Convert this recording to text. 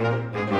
Música